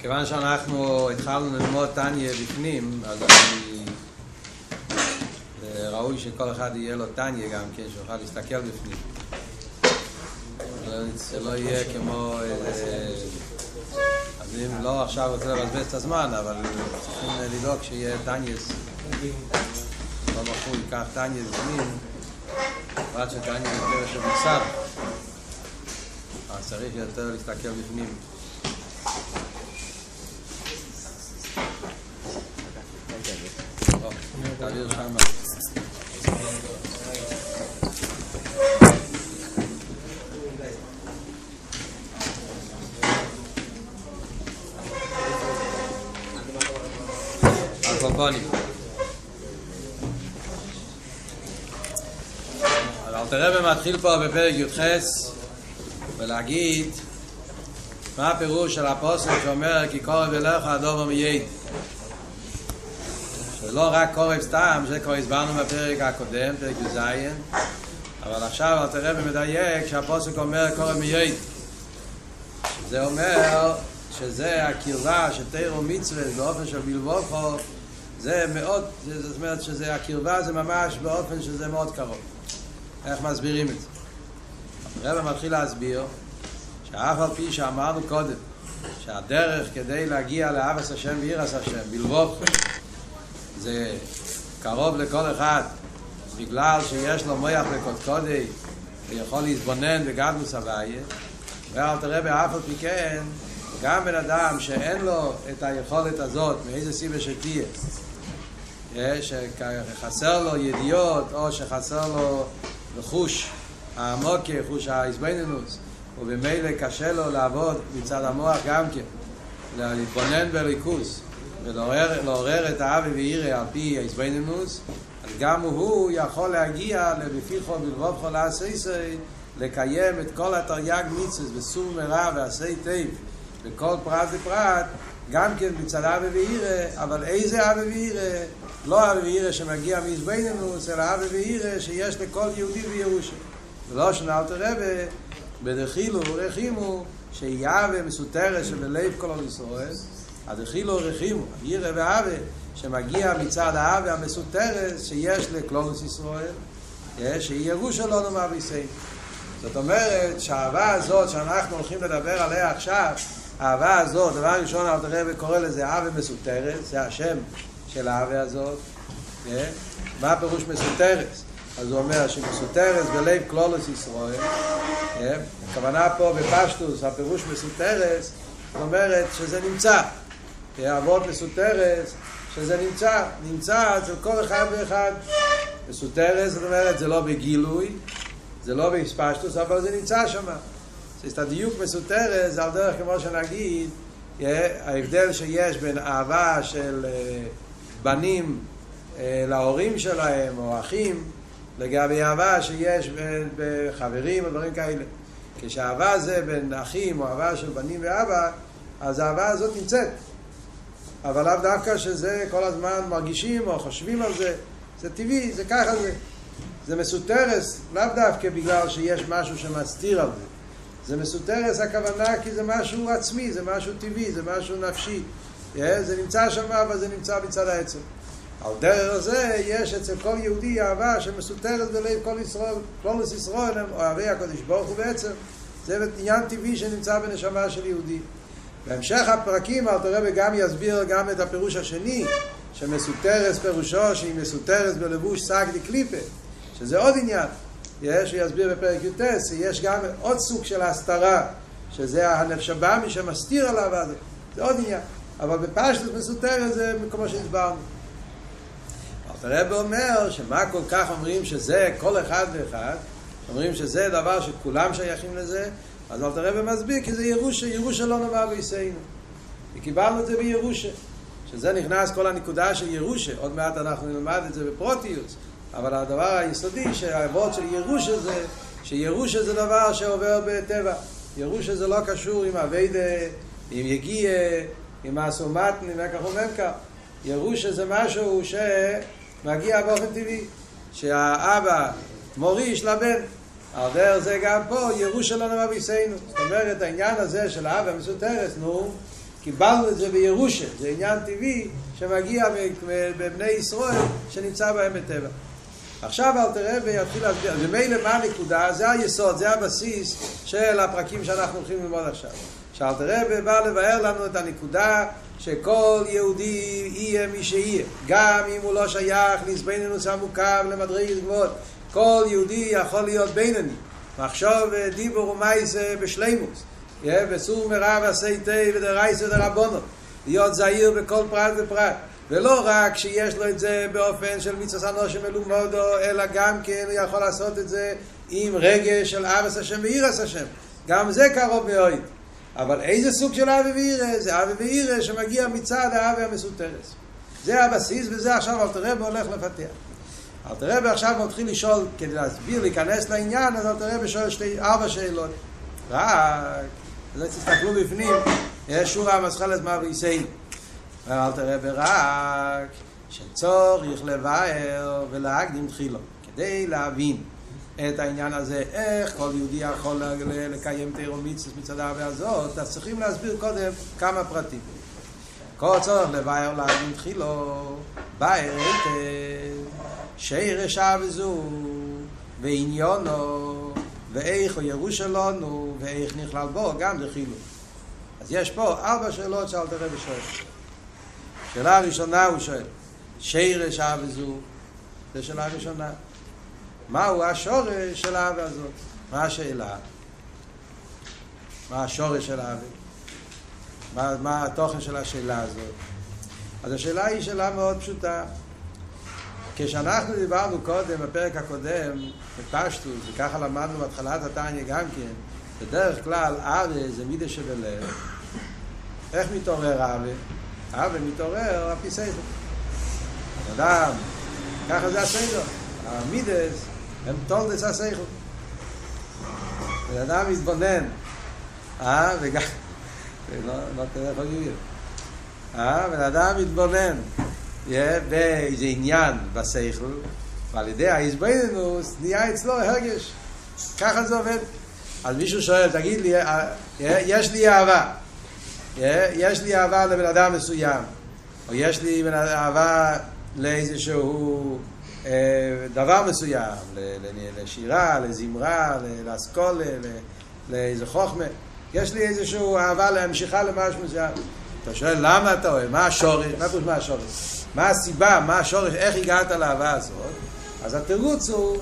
כיוון שאנחנו התחלנו ללמוד טניה בפנים, אז אני... זה ראוי שכל אחד יהיה לו טניה גם כן, שיוכל להסתכל בפנים. זה לא יהיה כמו איזה... אז אם לא עכשיו רוצה לבזבז את הזמן, אבל צריכים לדאוג שיהיה טניאס. לא בחור ייקח טניאס בפנים, עד שטניאס יותר שבוצר. אז צריך יותר להסתכל בפנים. תעביר שמה. הקופונים. אז אל תראה מתחיל פה בפרק י"ח ולהגיד מה הפירוש של הפוסק שאומר כי קורב אליך הדובר מייד שלא רק קורב סתם, זה כבר הסברנו בפרק הקודם, פרק י"ז אבל עכשיו אל תראה ומדייק שהפוסק אומר קורב מייד זה אומר שזה הקרבה של תירו מצווה באופן של בלבוכו זה מאוד, זאת אומרת שזה הקרבה זה ממש באופן שזה מאוד קרוב איך מסבירים את זה? הרב מתחיל להסביר שאף על פי שאמרנו קודם שהדרך כדי להגיע לאבס השם ואירס השם בלבוכו זה קרוב לכל אחד בגלל שיש לו מויח לקודקודי ויכול להתבונן בגדלוס הוויה ואל תראה באף על פי כן גם בן אדם שאין לו את היכולת הזאת מאיזה סיבה שתהיה שחסר לו ידיעות או שחסר לו חוש העמוק, חוש ההסבנינוס ובמילא קשה לו לעבוד מצד המוח גם כן להתבונן בריכוז ולעורר את האבי ואירי על פי ההסבנינוס אז גם הוא יכול להגיע לבפיחו בלבובכו לעשייסי לקיים את כל התרי"ג מצווה בסור מרע ועשי טייב בכל פרט ופרט גם כן מצד אבי ואירה, אבל איזה אבי ואירה? לא אבי ואירה שמגיע מעזבנינוס, אלא אבי ואירה שיש לכל יהודי בירושה. ולא שנאלת רבה, בדחילו רחימו, שיהווה מסותרת שבלב כל עם ישראל, הדחילו רחימו, אירה ואבי, שמגיע מצד האבי המסותרת שיש לכלולוס ישראל, שהיא ירושה לנו מהביסי. זאת אומרת שהאהבה הזאת שאנחנו הולכים לדבר עליה עכשיו, האהבה הזאת, דבר ראשון אל תראה וקורא לזה אהבה מסותרת, זה השם של האהבה הזאת. מה הפירוש מסותרת? אז הוא אומר שמסותרת בלב קלולוס ישראל. הכוונה פה בפשטוס, הפירוש מסותרת, זאת אומרת שזה נמצא. אבות מסותרת, שזה נמצא, נמצא אצל כל אחד ואחד. מסותרת, זאת אומרת, זה לא בגילוי, זה לא בפשטוס, אבל זה נמצא שם. את הדיוק מסותרת זה על דרך כמו שנגיד ההבדל שיש בין אהבה של בנים להורים שלהם או אחים לגבי אהבה שיש בין חברים או דברים כאלה. כשאהבה זה בין אחים או אהבה של בנים ואבא אז האהבה הזאת נמצאת. אבל לאו דווקא שזה כל הזמן מרגישים או חושבים על זה. זה טבעי, זה ככה זה. זה מסותרס לאו דווקא בגלל שיש משהו שמסתיר על זה. זה מסותרס הכוונה כי זה משהו עצמי, זה משהו טבעי, זה משהו נפשי. זה נמצא שם, אבל זה נמצא מצד העצם. על דרך זה יש אצל כל יהודי אהבה שמסותרת בלב כל ישראל, כל ישראל הם אוהבי הקודש ברוך הוא בעצם. זה עניין טבעי שנמצא בנשמה של יהודי. בהמשך הפרקים אל תראה וגם יסביר גם את הפירוש השני, שמסותרס פירושו שהיא מסותרס בלבוש סג דקליפה, שזה עוד עניין. יש, הוא יסביר בפרק י"ט, יש גם עוד סוג של הסתרה, שזה הנפש הבאמי שמסתיר עליו, זה עוד עניין. אבל בפשטוס מסותר זה כמו שהסברנו. אבל הרב אומר שמה כל כך אומרים שזה כל אחד ואחד, אומרים שזה דבר שכולם שייכים לזה, אז אל תראה ומסביר, כי זה ירושה, ירושה לא נאמר בישראל. וקיבלנו את זה בירושה. שזה נכנס כל הנקודה של ירושה, עוד מעט אנחנו נלמד את זה בפרוטיוס, אבל הדבר היסודי שהאבות של ירושה זה שירושה זה דבר שעובר בטבע ירושה זה לא קשור עם אביידה עם יגיע עם הסומטן עם כך ומנקה ירושה זה משהו שמגיע באופן טבעי שהאבא מוריש לבן על זה גם פה ירושה לא נאמר ביסנו זאת אומרת העניין הזה של האבא מסותרס נו קיבלנו את זה בירושה, זה עניין טבעי שמגיע בבני ישראל שנמצא בהם בטבע. עכשיו אל תראה ויתחיל להסביר, ומילא מה הנקודה? זה היסוד, זה הבסיס של הפרקים שאנחנו הולכים ללמוד עכשיו. שאל תראה בא לבאר לנו את הנקודה שכל יהודי יהיה מי שיהיה, גם אם הוא לא שייך לעזבנינוס המוכר למדרגת גבוהות, כל יהודי יכול להיות בינוני, מחשוב דיבור ומייס בשלימוס, בסור מרע ועשי תה ודרייס ודרבונות, להיות זהיר בכל פרט ופרט. ולא רק שיש לו את זה באופן של מצווה אנושים מלומדו, אלא גם כן הוא יכול לעשות את זה עם רגש של אבס השם ואירס השם. גם זה קרוב מאוד. אבל איזה סוג של אבי ואירס? זה אבי ואירס שמגיע מצד האבי המסותרס. זה הבסיס וזה עכשיו אלתרבה הולך לפתח. אלתרבה עכשיו מתחיל לשאול, כדי להסביר, להיכנס לעניין, אז אלתרבה שואל שתי, ארבע שאלות. רק, אז תסתכלו בפנים, יש שורה המסחלת מה ויסאים. ואל תראה ברק שצורך לבאר ולהקדים תחילו כדי להבין את העניין הזה, איך כל יהודי יכול לקיים תירו מיצוס מצד הרבה הזאת, אז צריכים להסביר קודם כמה פרטים. כל צורך לבאר ולהקדים תחילו, באר היטב, שירש וזו, ועניונו, ואיך הוא ירושלנו, ואיך נכלל בו, גם זה חילוק. אז יש פה ארבע שאלות שאל תראה בשואל. שאלה הראשונה הוא שואל, שירש אהבה זו, זו שאלה ראשונה. מהו השורש של האהבה הזאת? מה השאלה? מה השורש של האהבה? מה, מה התוכן של השאלה הזאת? אז השאלה היא שאלה מאוד פשוטה. כשאנחנו דיברנו קודם, בפרק הקודם, בפשטוס, וככה למדנו בהתחלת התניא גם כן, בדרך כלל אהבה זה מידה שבלב. איך מתעורר אהבה? אבל מתעורר הפי סייכל. אדם, ככה זה הסייכל. המידס הם תולדס הסייכל. בן אדם מתבונן, אה, וגם, לא, לא תראה איך הוא אה, בן אדם מתבונן, באיזה עניין בסייכל, ועל ידי ההסבינינוס נהיה אצלו הרגש. ככה זה עובד. אז מישהו שואל, תגיד לי, יש לי אהבה. יש לי אהבה לבן אדם מסוים, או יש לי אהבה לאיזשהו דבר מסוים, לשירה, לזמרה, לאסכולה, לאיזה חוכמה. יש לי איזושהי אהבה להמשיכה למשהו מסוים. אתה שואל למה אתה אוהב, מה השורש, מה פירוש מה השורש? מה הסיבה, מה השורש, איך הגעת לאהבה הזאת? אז התירוץ הוא,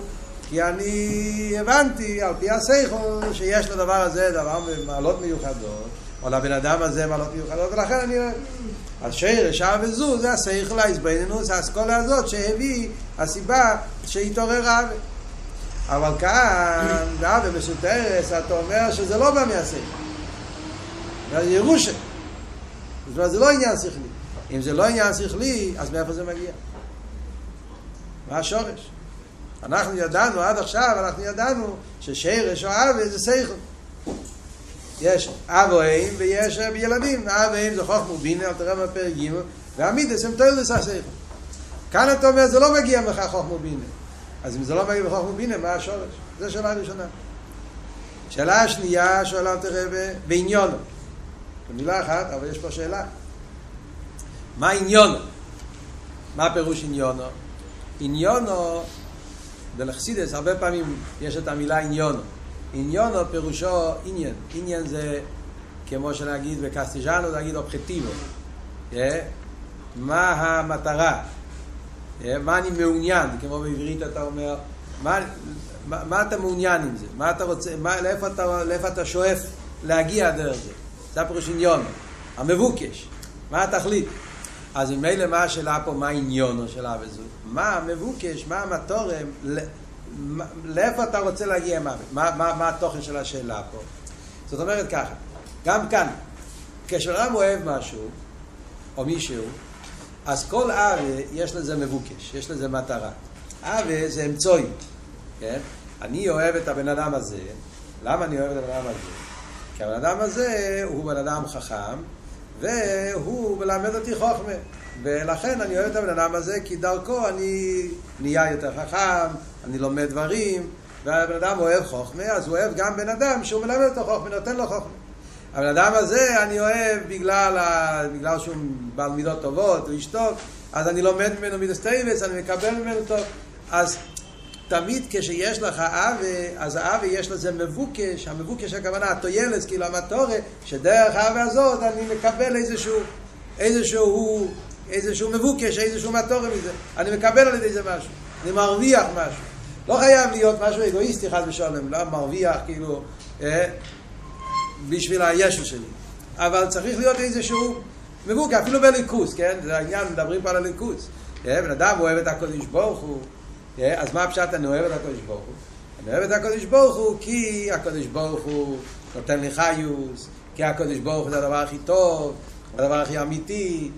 כי אני הבנתי על פי הסייכו שיש לדבר הזה דבר מעלות מיוחדות או לבן אדם הזה מעלות מיוחדות, ולכן אני. אז שרש אב וזו זה השכל ההסבנינוס, האסכולה הזאת שהביא הסיבה שהתעורר אב. אבל כאן, באב ומסותרס, אתה אומר שזה לא בא מהשכל. זה ירושה. זאת אומרת, זה לא עניין שכלי. אם זה לא עניין שכלי, אז מאיפה זה מגיע? מה השורש? אנחנו ידענו עד עכשיו, אנחנו ידענו ששרש או אב זה שכל. יש אב או אם ויש ילדים. אב או אם זה חוכמו בינה, אל תראה בפרק ג' והמידס הם תוילדס הסייכל. כאן אתה אומר, זה לא מגיע ממך חוכמו בינה. אז אם זה לא מגיע מחוכמו בינה, מה השורש? זו שאלה ראשונה. שאלה השנייה, שואלה אל תראה בעניונו. במילה אחת, אבל יש פה שאלה. מה עניונו? מה פירוש עניונו? עניונו, בלחסידס, הרבה פעמים יש את המילה עניונו. עניונו פירושו עניין. עניין זה כמו שנגיד בקסטיג'אנו, נגיד אובחטיבו. מה המטרה? מה אני מעוניין? כמו בעברית אתה אומר, מה, מה, מה אתה מעוניין עם זה? מה אתה רוצה, מה, לאיפה, אתה, לאיפה אתה שואף להגיע דרך זה? זה הפירוש עניון, המבוקש, מה התכלית? אז ממילא מה השאלה פה, מה עניונו של אב וזוג? מה המבוקש, מה המטורם, לאיפה אתה רוצה להגיע מה, מה, מה, מה התוכן של השאלה פה? זאת אומרת ככה, גם כאן, כשאדם אוהב משהו, או מישהו, אז כל אבה יש לזה מבוקש, יש לזה מטרה. אבה זה אמצוי, כן? אני אוהב את הבן אדם הזה, למה אני אוהב את הבן אדם הזה? כי הבן אדם הזה הוא בן אדם חכם, והוא מלמד אותי חוכמה. ולכן אני אוהב את הבן אדם הזה, כי דרכו אני נהיה יותר חכם, אני לומד דברים, והבן אדם אוהב חוכמה, אז הוא אוהב גם בן אדם שהוא מלמד אותו חוכמה, נותן לו חוכמה. הבן אדם הזה אני אוהב בגלל, ה... בגלל שהוא בעל מידות טובות, הוא איש טוב, אז אני לומד ממנו מידות טובות, אני מקבל ממנו טוב. אז תמיד כשיש לך אהבה, אז האהבה יש לזה מבוקש, המבוקש הכוונה, התועלת, כאילו המטרה, שדרך האהבה הזאת אני מקבל איזשהו, איזשהו, איזשהו מבוקש, איזשהו מטורת מזה. אני מקבל על ידי זה משהו, אני מרוויח משהו. לא חייב להיות משהו אגואיסטי חס ושלום, לא מרוויח כאילו אה, בשביל הישו שלי. אבל צריך להיות איזשהו מבוקש, אפילו בליכוס, כן? זה העניין, מדברים פה על הליכוס. אה, בן אדם אוהב את הקודש ברוך הוא. אז מה הפשט אני אוהב את הקודש ברוך הוא? אני אוהב את הקודש ברוך הוא כי הקודש ברוך הוא נותן לי חיוס, כי הקודש ברוך הוא זה הדבר הכי טוב, הדבר הכי אמיתי,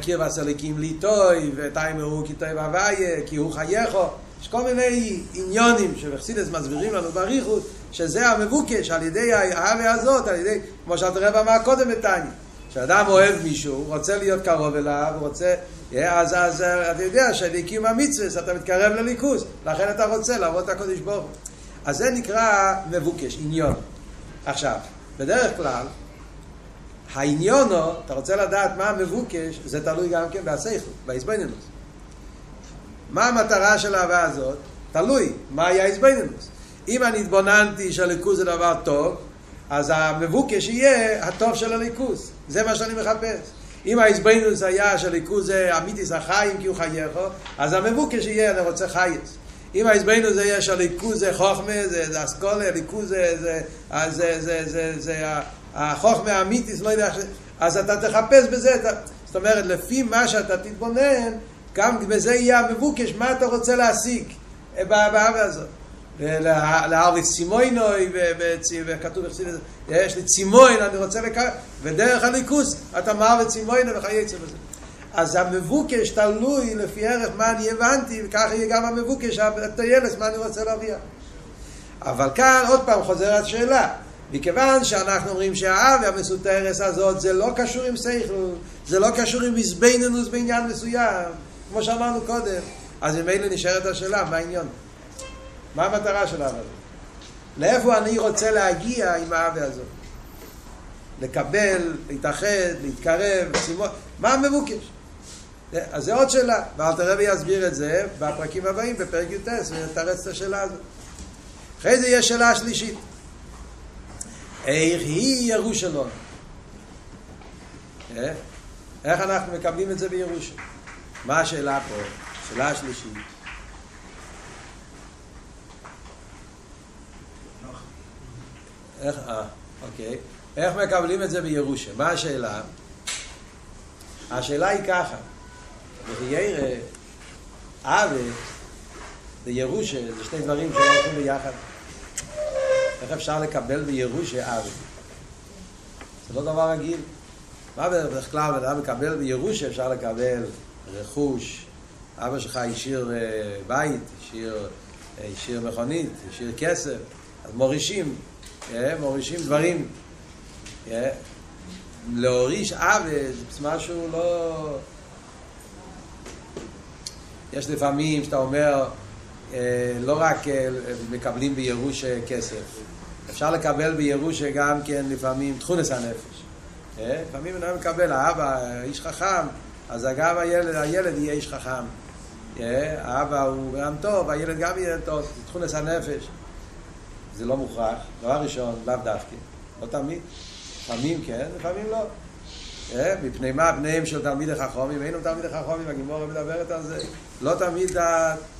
קיר וסליקים לי טוי, ותיימר הוא כי טוי והוויה, כי הוא חייכו. יש כל מיני עניונים שבחסידס מסבירים לנו בריחוס, שזה המבוקש על ידי האהבה הזאת, על ידי, כמו שאתה רואה אמר קודם בתניא. כשאדם אוהב מישהו, רוצה להיות קרוב אליו, רוצה, אז, אז אתה יודע שבקיום המצווה אתה מתקרב לליכוס, לכן אתה רוצה לעבוד את הקודש ברוך אז זה נקרא מבוקש, עניון. עכשיו, בדרך כלל, העניונו, אתה רוצה לדעת מה המבוקש, זה תלוי גם כן בהסייכות, בהסבנינוס. מה המטרה של האהבה הזאת? תלוי, מה היה הסבנינוס. אם אני התבוננתי שהליכוז זה דבר טוב, אז המבוקש יהיה הטוב של הליכוז. זה מה שאני מחפש. אם ההסבינוס היה שהליכוז זה אמיתיס החיים כי הוא חייכו, אז המבוקש יהיה אני רוצה חייס. אם ההסבינוס זה יהיה שהליכוז זה חוכמה, זה, אסכולה, הליכוז זה, זה, זה, זה, זה, זה, זה החוכמה האמיתיס, לא יודע, אז אתה תחפש בזה, אתה, זאת אומרת, לפי מה שאתה תתבונן, גם בזה יהיה המבוקש, מה אתה רוצה להשיג באהבה הזאת. לארוויץ צימוינוי, וכתוב בחסידס, יש לי צימוין, אני רוצה לקרוא, ודרך הליכוס אתה מערוויץ צימוינוי וכייצא בזה. אז המבוקש תלוי לפי ערך מה אני הבנתי, וככה יהיה גם המבוקש, הטיילס, מה אני רוצה להרוויח. אבל כאן עוד פעם חוזר השאלה, מכיוון שאנחנו אומרים שהאב המסותרס הזאת זה לא קשור עם סייכל, זה לא קשור עם מזבנינוס בעניין מסוים, כמו שאמרנו קודם, אז ממילא נשארת השאלה, מה העניין? מה המטרה של האהבה הזאת? לאיפה אני רוצה להגיע עם האהבה הזאת? לקבל, להתאחד, להתקרב, סימון, מה המבוקש? אז זה עוד שאלה, ואלתר רבי יסביר את זה בפרקים הבאים, בפרק י"ט, ונתרץ את השאלה הזאת. אחרי זה יש שאלה שלישית. איך היא ירושלום? איך אנחנו מקבלים את זה בירושלים? מה השאלה פה? שאלה השלישית. איך, אה, אוקיי. איך מקבלים את זה בירושה? מה השאלה? השאלה היא ככה, בחיירה, אבה וירושה זה שני דברים שלא הולכים ביחד. איך אפשר לקבל בירושה אבה? זה לא דבר רגיל. מה בדרך כלל בן אדם מקבל בירושה אפשר לקבל רכוש, אבא שלך השאיר בית, השאיר, השאיר מכונית, השאיר כסף, אז מורישים מורישים דברים. להוריש עוול זה משהו לא... יש לפעמים שאתה אומר, לא רק מקבלים בירוש כסף, אפשר לקבל בירוש גם כן לפעמים תכונס הנפש. לפעמים אני מקבל, האבא איש חכם, אז גם הילד, הילד יהיה איש חכם. האבא הוא גם טוב, הילד גם יהיה טוב, תכונס הנפש. זה לא מוכרח, דבר ראשון, לאו דווקא, לא תמיד, לפעמים כן, לפעמים לא. אה? מפני מה בניהם של תלמידי חכומים, אין תלמידי חכומים, הגימורה מדברת על זה. לא תמיד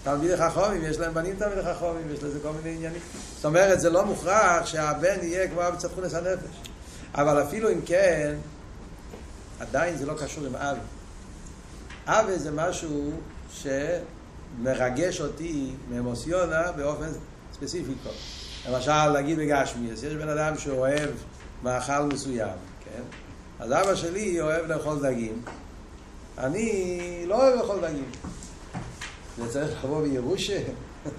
תלמידי חכומים, יש להם בנים תלמידי חכומים, יש לזה כל מיני עניינים. זאת אומרת, זה לא מוכרח שהבן יהיה כבר בצפונס הנפש. אבל אפילו אם כן, עדיין זה לא קשור עם אבי. אבי זה משהו שמרגש אותי מאמוסיונה באופן ספציפי פה. למשל, להגיד בגשמיאס, יש בן אדם שאוהב מאכל מסוים, כן? אז אבא שלי אוהב לאכול דגים, אני לא אוהב לאכול דגים. זה צריך לבוא בירושה?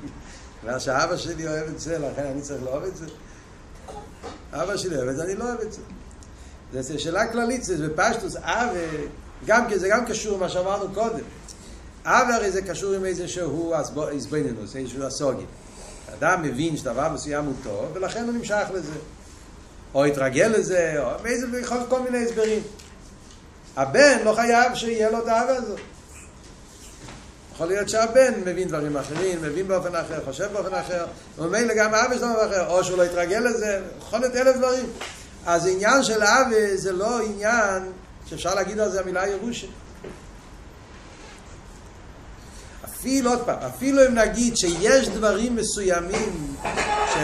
בגלל שאבא שלי אוהב את זה, לכן אני צריך לאהוב את זה? אבא שלי אוהב את זה, אני לא אוהב את זה. זו שאלה כללית, זה בפשטוס, אבא, גם זה גם קשור למה שאמרנו קודם. אבא הרי זה קשור עם איזשהו הסבנינוס, איזשהו הסוגי. אדם מבין שדבר מסוים הוא טוב, ולכן הוא נמשך לזה. או התרגל לזה, או מאיזה, כל מיני הסברים. הבן לא חייב שיהיה לו את האהבה הזאת. יכול להיות שהבן מבין דברים אחרים, מבין באופן אחר, חושב באופן אחר, וממילא גם האבא שלו באופן אחר, או שהוא לא יתרגל לזה, יכול להיות אלף דברים. אז עניין של אבא זה לא עניין שאפשר להגיד על זה המילה ירושה. אפילו, עוד פעם, אפילו אם נגיד שיש דברים מסוימים ש,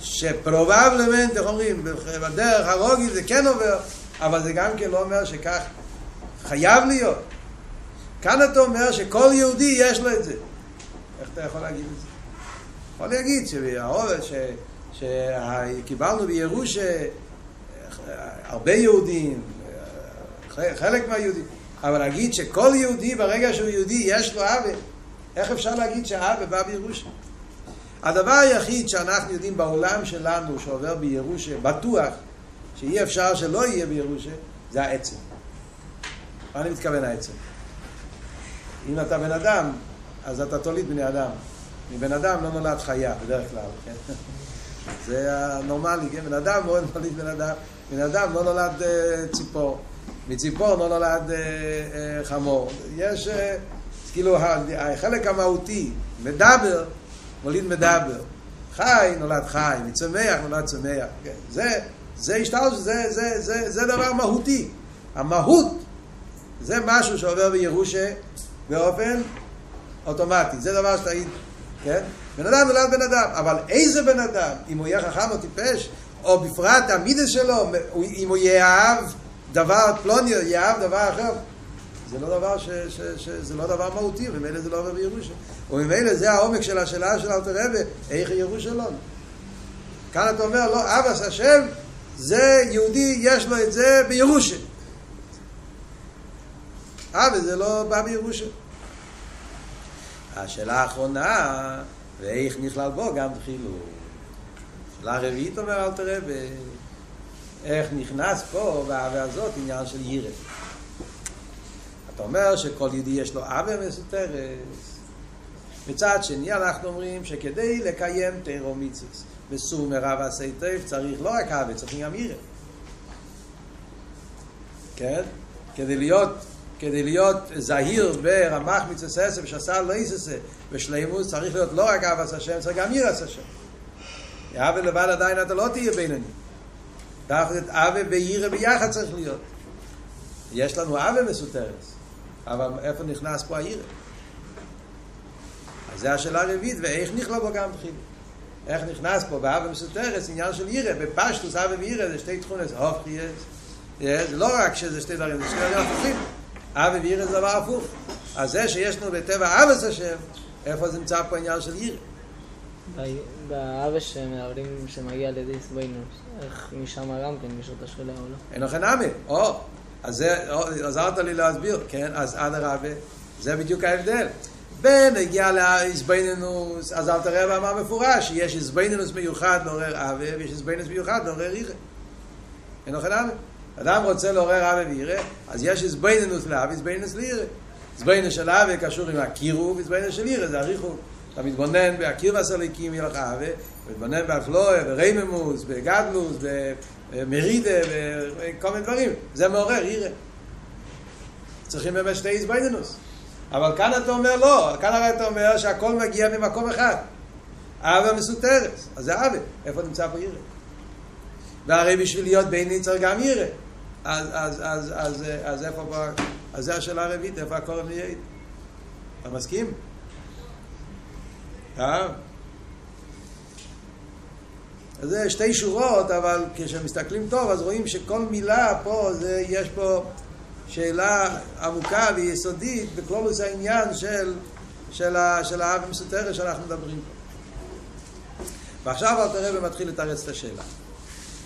שפרובבלמנט, איך אומרים, בדרך הרוגי זה כן עובר, אבל זה גם כן לא אומר שכך חייב להיות. כאן אתה אומר שכל יהודי יש לו את זה. איך אתה יכול להגיד את זה? יכול להגיד שקיבלנו בירושה הרבה יהודים, חלק מהיהודים, אבל להגיד שכל יהודי ברגע שהוא יהודי יש לו אבא, איך אפשר להגיד שהאבא בא בירושה? הדבר היחיד שאנחנו יודעים בעולם שלנו שעובר בירושה, בטוח שאי אפשר שלא יהיה בירושה, זה העצם. מה אני מתכוון העצם? אם אתה בן אדם, אז אתה תוליד בני אדם. מבן אדם לא נולד חיה, בדרך כלל, כן? זה הנורמלי, כן? בן אדם מאוד נוליד בן אדם. בן אדם לא נולד uh, ציפור. מציפור לא נולד uh, uh, חמור. יש, כאילו, החלק המהותי, מדבר, מוליד מדבר. חי נולד חי, מצמח נולד צמח. כן? זה, זה השתלש, זה, זה, זה, זה דבר מהותי. המהות זה משהו שעובר בירושה באופן אוטומטי. זה דבר שאתה... כן? בן אדם נולד בן אדם, אבל איזה בן אדם? אם הוא יהיה חכם או טיפש, או בפרט המידה שלו, אם הוא יאהב דבר פלוני, יאהב דבר אחר, זה לא דבר, ש, ש, ש, זה לא דבר מהותי, וממילא זה לא עובר בירושה. וממילא זה העומק של השאלה של אלתר רבי, איך ירושה לא? כאן אתה אומר, לא, אבא השם, זה יהודי, יש לו את זה בירושה. אבא זה לא בא בירושה. השאלה האחרונה, ואיך נכלל בו גם חילוק. שאלה רביעית אומר אל תראה, איך נכנס פה באהבה הזאת עניין של ירא. אתה אומר שכל יהודי יש לו אהבה מסותרת. מצד שני אנחנו אומרים שכדי לקיים תירו מיצוס וסור מרב עשי טוב צריך לא רק אהבה, צריך גם ירא. כן? כדי להיות כדי להיות זהיר ברמח מצווה עשר ושעשה לא יססה בשלימוס צריך להיות לא רק אהבת השם, צריך גם ירס השם. אהבה לבד עדיין אתה לא תהיה בינוני. דווקא אהבה וירא ביחד צריך להיות. יש לנו אהבה מסותרת, אבל איפה נכנס פה הירא? אז זו השאלה הרביעית, ואיך נכלל בו גם תחילה? איך נכנס פה באהבה מסותרת, עניין של ירא, בפשטוס אהבה וירא זה שתי תכונות, הופכי זה לא רק שזה שתי דברים, זה שתי דברים הפוכים. אבי וירא זה דבר הפוך. אז זה שיש לנו בטבע אבס השם, איפה זה נמצא פה עניין של ירא? באבא שמערבים שמגיע לידי סבוינוס, איך משם גם כן יש אותה שאלה או לא? אין לכם נמי, או, אז זה, עזרת לי להסביר, כן, אז אדרבה, זה בדיוק ההבדל. בין הגיע לאיזבנינוס, אז אל תראה באמר מפורש, שיש איזבנינוס מיוחד לעורר אבה, ויש איזבנינוס מיוחד לעורר ירא. אין לכם נמי. אדם רוצה לעורר אבי וירא, אז יש איזבנינוס לאבי, איזבנינוס לירא. איזבנינוס של אבי קשור עם הקירוב, איזבנינוס של לירא זה אריכות. אתה מתבונן בהקיר והסליקים יהיה לך אבי, מתבונן באפלואה, ברייממוס, בגדלוס, במרידה, וכל מיני דברים. זה מעורר ירא. צריכים באמת שתי איזבנינוס. אבל כאן אתה אומר לא, כאן הרי אתה אומר שהכל מגיע ממקום אחד. אבא מסותרת, אז זה אבא. איפה נמצא פה ירא? והרי בשביל להיות ביני צריך גם ירא. אז, אז, אז, אז, אז איפה אז זה השאלה הרביעית, איפה הקורם נהיה? אתה מסכים? אה? אז זה שתי שורות, אבל כשמסתכלים טוב, אז רואים שכל מילה פה, זה, יש פה שאלה עמוקה ויסודית בכלולוס העניין של, של, של האב המסותרת שאנחנו מדברים פה. ועכשיו אל תראה ומתחיל לתרץ את השאלה.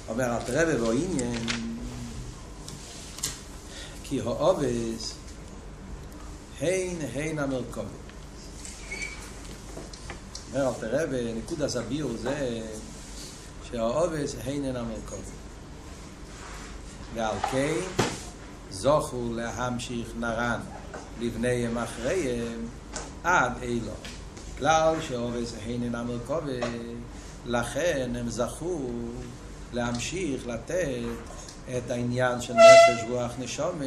אומר אל תראה ובו עניין כי האובס הן הן המרכובת. אומר אל תראה בנקוד הסביר זה שהאובס הן הן המרכובת. ועל כן זוכו להמשיך נרן לבניהם אחריהם עד אילו. כלל שאובס הן הן המרכובת לכן הם זכו להמשיך לתת את העניין של נפש, רוח, נשומה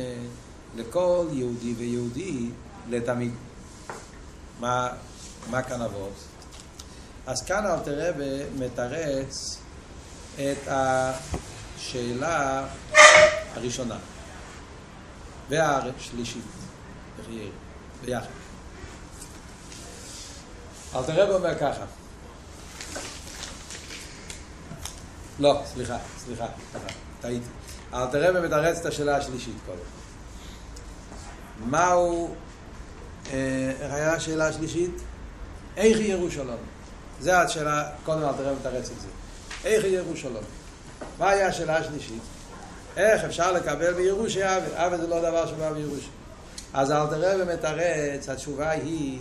לכל יהודי ויהודי לתמיד. מה, מה כאן אבות? אז כאן אלתר רבי מתרץ את השאלה הראשונה והשלישית, ביחד. אלתר רבי אומר ככה לא, סליחה, סליחה, טעיתי. אלתר רבי מתרץ את השאלה השלישית קודם. מהו, אה, איך היה השאלה השלישית? איך ירושלים? זו השאלה, קודם אלתר רבי מתרץ את זה. איך היא ירושלים? מה היה השאלה השלישית? איך אפשר לקבל בירוש אבי? אבי זה לא דבר שבא בירוש. אז אלתר רבי מתרץ, התשובה היא,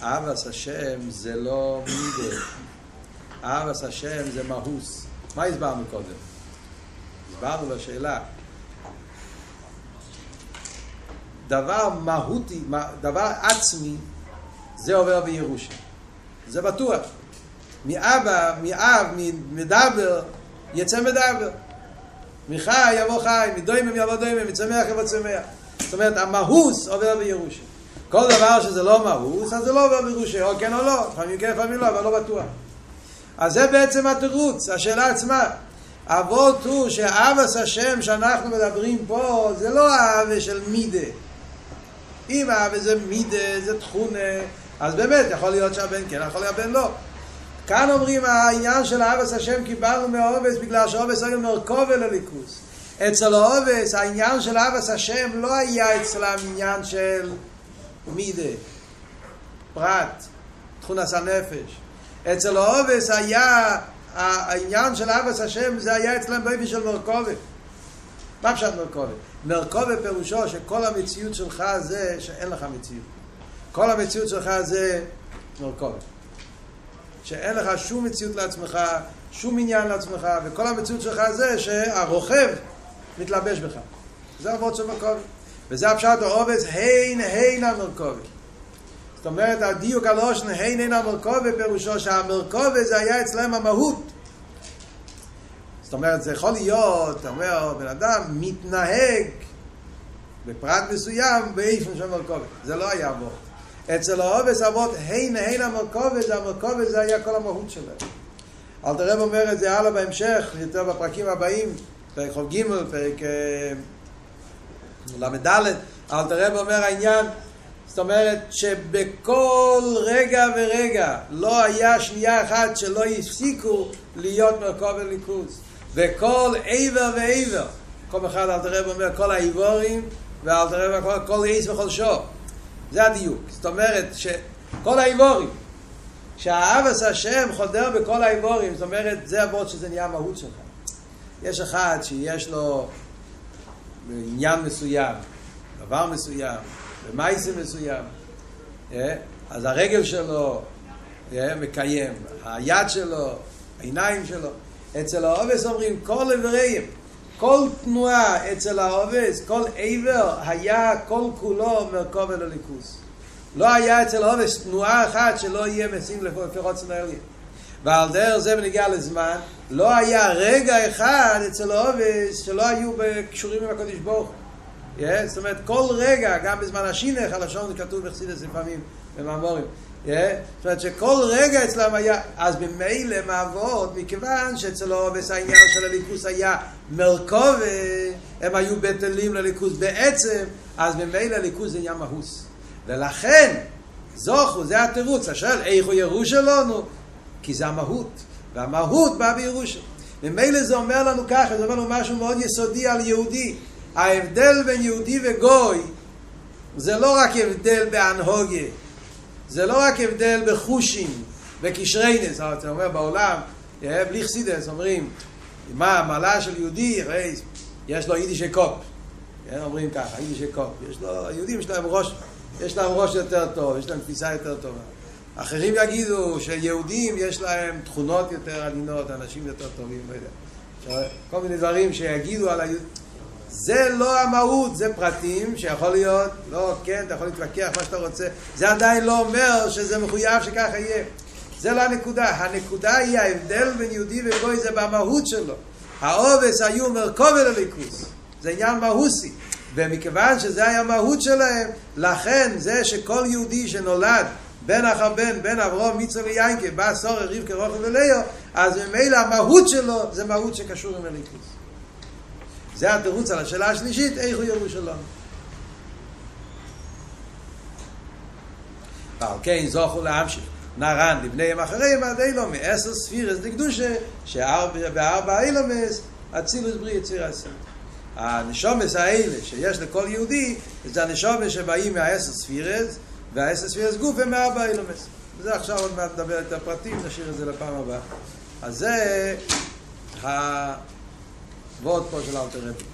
אבס השם זה לא מידה. אהבס השם זה מהוס. מה הסברנו קודם? הסברנו בשאלה. דבר מהותי, דבר עצמי, זה עובר בירושה. זה בטוח. מאבא, מאב, מדבר, יצא מדבר. מחי יבוא חי, מדוימם יבוא דוימם, מצמח יבוא צמח. זאת אומרת, המהוס עובר בירושה. כל דבר שזה לא מהוס, אז זה לא עובר בירושה, או כן או לא. לפעמים כן, לפעמים לא, אבל לא בטוח. אז זה בעצם התירוץ, השאלה עצמה. אבות הוא שאבס השם שאנחנו מדברים פה זה לא האבה של מידה. אם האבה זה מידה, זה תכונה, אז באמת יכול להיות שהבן כן, יכול להיות שהבן לא. כאן אומרים העניין של אבס השם קיבלנו מהאובס בגלל שאובס היה מרכובה לליכוס. אצל האובס העניין של אבס השם לא היה אצלם עניין של מידה, פרט, תכונס הנפש. אצל האובס היה, העניין של אבס השם זה היה אצלם באופן של מרכובה. מה פשט מרכובה? מרכובה פירושו שכל המציאות שלך זה שאין לך מציאות. כל המציאות שלך זה מרכובה. שאין לך שום מציאות לעצמך, שום עניין לעצמך, וכל המציאות שלך זה שהרוכב מתלבש בך. זה אבות של מרכובה. וזה הפשט האובס, הין הין המרכובה. זאת אומרת, הדיוק הלושן, הן אין המרכובה, פירושו שהמרכובה זה היה אצלם המהות. זאת אומרת, זה יכול להיות, אתה אומר, בן אדם מתנהג בפרט מסוים באיפן של מרכובה. זה לא היה בו. אצל האובס אבות, הן המרכובה, זה המרכובה זה היה כל המהות שלהם. אל תראה אומר את זה הלאה בהמשך, יותר בפרקים הבאים, פרק חוב ג', פרק ל"ד, אל תראה אומר העניין זאת אומרת שבכל רגע ורגע לא היה שנייה אחת שלא הפסיקו להיות מרכוב הליכוז. וכל עבר ועבר, כל אחד אל תראה אומר כל האיבורים ואל תראה כל עיס וכל שור. זה הדיוק. זאת אומרת שכל האיבורים, שהאבס השם חודר בכל האיבורים, זאת אומרת זה אבות שזה נהיה המהות שלך. יש אחד שיש לו עניין מסוים, דבר מסוים, במייסה מסוים, אז הרגל שלו מקיים, היד שלו, העיניים שלו. אצל העובס אומרים כל איבריהם, כל תנועה אצל העובס, כל איבר היה כל כולו מרכוב אל הליכוס. לא היה אצל העובס תנועה אחת שלא יהיה משים רוצן העליין. ועל דרך זה בנגיע לזמן, לא היה רגע אחד אצל העובס שלא היו קשורים עם הקדוש ברוך. Yeah, זאת אומרת, כל רגע, גם בזמן השינך, הלשון כתוב בחסידס לפעמים, במאמורים. זאת אומרת שכל רגע אצלם היה, אז במילא מעבוד, מכיוון שאצלו בס העניין של הליכוס היה מרכוב, הם היו בטלים לליכוס בעצם, אז במילא הליכוס זה עניין מהוס. ולכן, זוכו, זה התירוץ, השאל, איך הוא ירוש שלנו? כי זה המהות, והמהות באה בירוש. ממילא זה אומר לנו ככה, זה אומר לנו משהו מאוד יסודי על יהודי. ההבדל בין יהודי וגוי זה לא רק הבדל בהנהוגה, זה לא רק הבדל בחושים, בקשריינס, אתה אומר בעולם, בלי חסידס, אומרים, מה המעלה של יהודי, הרי יש לו יידישי קופ, אומרים ככה, יידישי קופ, יש לו, היהודים יש להם ראש, יש להם ראש יותר טוב, יש להם תפיסה יותר טובה. אחרים יגידו שיהודים יש להם תכונות יותר עלינות, אנשים יותר טובים, לא יודע. כל מיני דברים שיגידו על היהודים. זה לא המהות, זה פרטים שיכול להיות, לא, כן, אתה יכול להתווכח מה שאתה רוצה, זה עדיין לא אומר שזה מחויב שככה יהיה. זה לא הנקודה. הנקודה היא ההבדל בין יהודי וגוי זה במהות שלו. העובס היו מרכובת הליכוס. זה עניין מהוסי. ומכיוון שזה היה המהות שלהם, לכן זה שכל יהודי שנולד בן אחר בן, אברום, מיצו ויינקה, בא סורר, רבקה, רוחל וליאו, אז ממילא המהות שלו זה מהות שקשור עם הליכוס. זה התירוץ על השאלה השלישית, איך הוא ירושלים. ועל כן זוכו להמשיך. נרן לבניהם אחריהם עד אילו מעשר ספירס דקדושה שבארבע אילומס אצילוס בריא יציר עשר. הנשומס האלה שיש לכל יהודי זה הנשומס שבאים מהעשר ספירס והעשר ספירס גוף הם מארבע אילומס. וזה עכשיו עוד מעט נדבר את הפרטים, נשאיר את זה לפעם הבאה. אז זה הוורד פה של אלתר רבי.